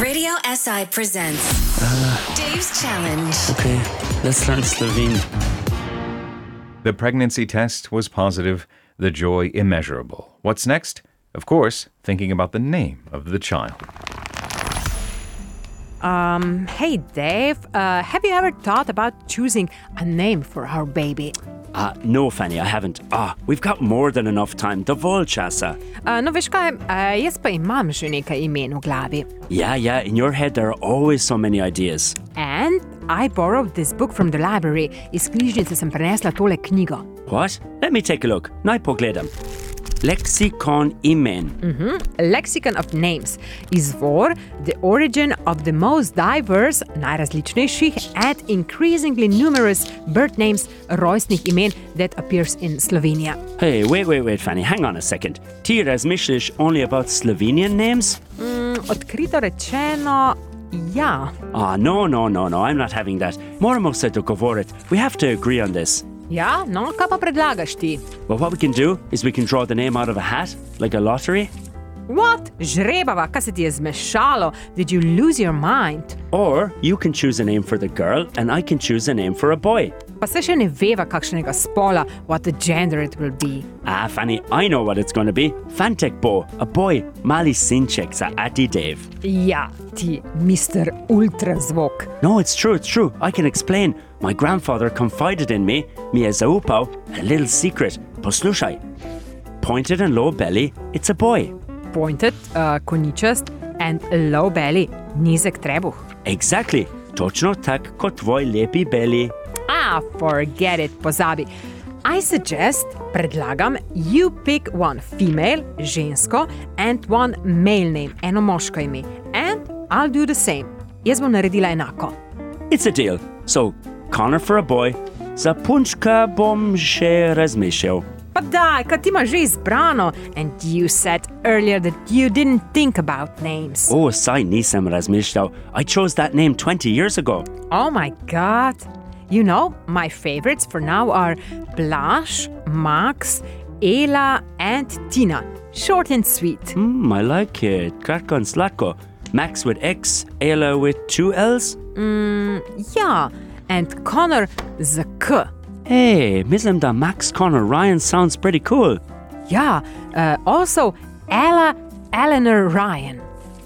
Radio SI presents Dave's Challenge. Okay, let's learn Slovene. The pregnancy test was positive, the joy immeasurable. What's next? Of course, thinking about the name of the child. Um, Hey, Dave, uh, have you ever thought about choosing a name for our baby? Uh, no, Fanny, I haven't. Ah, we've got more than enough time. Dovolj časa. Uh, no, veš kaj, uh, jaz pa imam že nekaj imen v glavi. Yeah, yeah, in your head there are always so many ideas. And I borrowed this book from the library. Iz knjižnice sem prenesla tole knjigo. What? Let me take a look. Naj pogledam. Lexicon imen. Lexicon of Names. Izvor, the origin of the most diverse, najrazličnejših and increasingly numerous birth names, rojstnih imen that appears in Slovenia. Hey, wait, wait, wait, Fanny, hang on a second. Ti razmišljaš only about Slovenian names? Odkrito rečeno, ja. Ah, no, no, no, no, I'm not having that. Moramo se dogovoriti. We have to agree on this. Ja, no, kaj pa predlagaš ti? Well, what we can do is we can draw the name out of a hat, like a lottery. What? Žrebava, kaj se ti je zmešalo? Did you lose your mind? Or you can choose a name for the girl, and I can choose a name for a boy. Pa se še ne veva, kakšnega spola, what the gender it will be. Ah, Fanny, I know what it's going to be. Fantek Bo, a boy, Mali Sinček za Ati Dave. Ja, ti, Mr. Ultrazvok. No, it's true, it's true. I can explain. My grandfather confided in me, mi je zaupal, a little secret. Poslušaj. Pointed and low belly, it's a boy. Pointed, uh, koničast, and low belly, nizek trebuh. Exactly. Točno tak kot tvoj lepi belly. Ah, forget it, pozabi. I suggest, predlagam, you pick one female, žensko, and one male name, eno moško ime. And I'll do the same. Jaz bom naredila enako. It's a deal. So, Connor for a boy, za punčka bom še razmišljal. Kaj ti imaš že izbrano? And you said earlier that you didn't think about names. Oh, saj nisem razmišljal. I chose that name 20 years ago. Oh my god. You know, my favorites for now are Blaž, Max, Ela, and Tina. Short and sweet. Hmm, I like it. Kratko and slatko. Max with X, Ella with two L's. yeah and Connor z K. Hey, mislim da Max Connor Ryan sounds pretty cool. Ja, uh, also Ella Eleanor Ryan.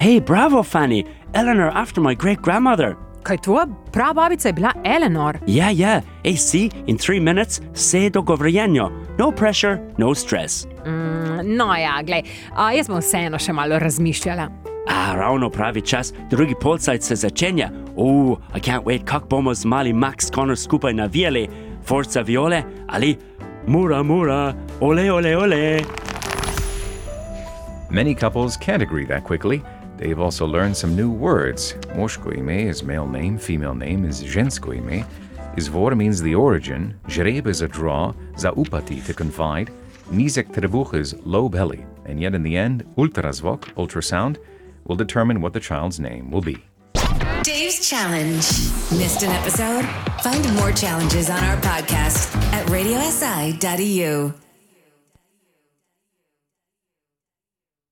Hey, bravo, Fanny. Eleanor after my great grandmother. Kaj tvoja prababica je bila Eleanor? Yeah, yeah. Hey, see, in three minutes, se dogovorjenjo. No pressure, no stress. No ja, glej, a jaz bom vseeno še malo razmišljala. A, ravno pravi čas, drugi polcajt se začenja. Oh, I can't wait, kak bomo z mali Max Connor skupaj navijali. Forza viole ali mura mura, ole ole ole. Many couples can't agree that quickly. They've also learned some new words. Moshko ime is male name, female name is žensko ime. Izvor means the origin, žreb is a draw, zaupati to confide, nizek trebuch is low belly, and yet in the end, ultrazvok, ultrasound, will determine what the child's name will be. Dave's Challenge. Missed an episode? Find more challenges on our podcast at radiosi.eu.